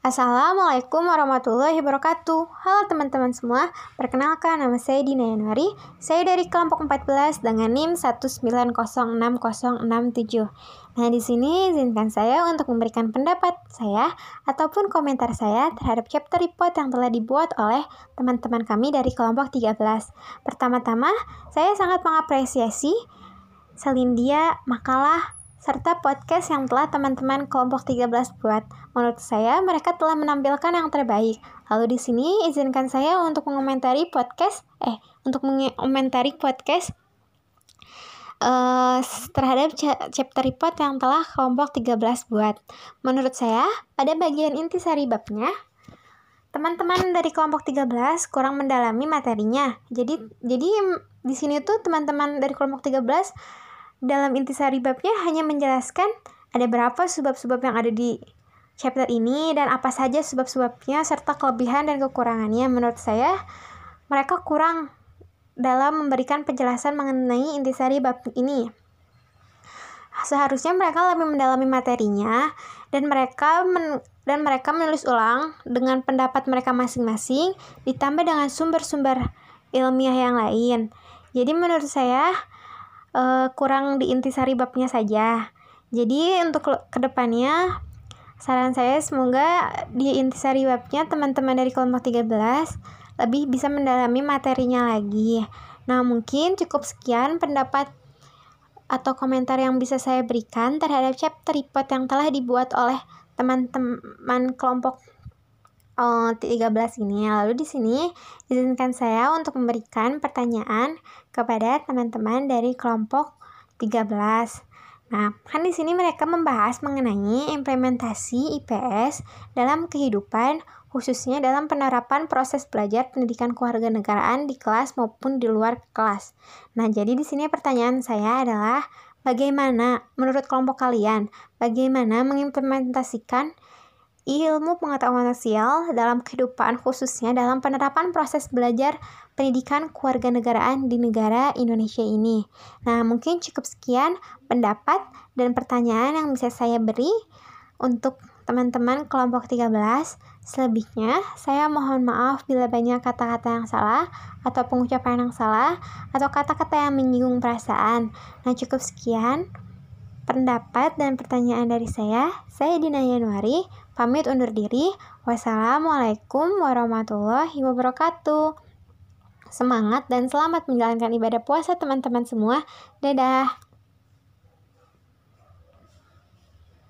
Assalamualaikum warahmatullahi wabarakatuh. Halo teman-teman semua Perkenalkan nama saya Dina Yanuari Saya dari kelompok 14 dengan NIM 1906067 Nah di sini izinkan saya untuk memberikan pendapat saya Ataupun komentar saya terhadap chapter report yang telah dibuat oleh teman-teman kami dari kelompok 13 Pertama-tama saya sangat mengapresiasi Selindia, makalah, serta podcast yang telah teman-teman kelompok 13 buat. Menurut saya, mereka telah menampilkan yang terbaik. Lalu di sini izinkan saya untuk mengomentari podcast, eh, untuk mengomentari podcast uh, terhadap chapter report yang telah kelompok 13 buat. Menurut saya, pada bagian inti sari babnya, teman-teman dari kelompok 13 kurang mendalami materinya. Jadi jadi di sini tuh teman-teman dari kelompok 13 dalam intisari babnya hanya menjelaskan ada berapa sebab-sebab yang ada di chapter ini dan apa saja sebab-sebabnya serta kelebihan dan kekurangannya. Menurut saya, mereka kurang dalam memberikan penjelasan mengenai intisari bab ini. Seharusnya mereka lebih mendalami materinya dan mereka men dan mereka menulis ulang dengan pendapat mereka masing-masing ditambah dengan sumber-sumber ilmiah yang lain. Jadi menurut saya uh, kurang diintisari babnya saja. Jadi untuk ke depannya saran saya semoga di intisari babnya teman-teman dari kelompok 13 lebih bisa mendalami materinya lagi. Nah mungkin cukup sekian pendapat atau komentar yang bisa saya berikan terhadap chapter report yang telah dibuat oleh teman-teman kelompok uh, eh, 13 ini. Lalu di sini izinkan saya untuk memberikan pertanyaan kepada teman-teman dari kelompok 13. Nah, kan di sini mereka membahas mengenai implementasi IPS dalam kehidupan khususnya dalam penerapan proses belajar pendidikan kewarganegaraan di kelas maupun di luar kelas. Nah, jadi di sini pertanyaan saya adalah bagaimana menurut kelompok kalian bagaimana mengimplementasikan ilmu pengetahuan sosial dalam kehidupan khususnya dalam penerapan proses belajar pendidikan kewarganegaraan di negara Indonesia ini. Nah, mungkin cukup sekian pendapat dan pertanyaan yang bisa saya beri untuk teman-teman kelompok 13. Selebihnya, saya mohon maaf bila banyak kata-kata yang salah atau pengucapan yang salah atau kata-kata yang menyinggung perasaan. Nah, cukup sekian pendapat dan pertanyaan dari saya. Saya Dina Yanuari, pamit undur diri. Wassalamualaikum warahmatullahi wabarakatuh. Semangat dan selamat menjalankan ibadah puasa teman-teman semua. Dadah.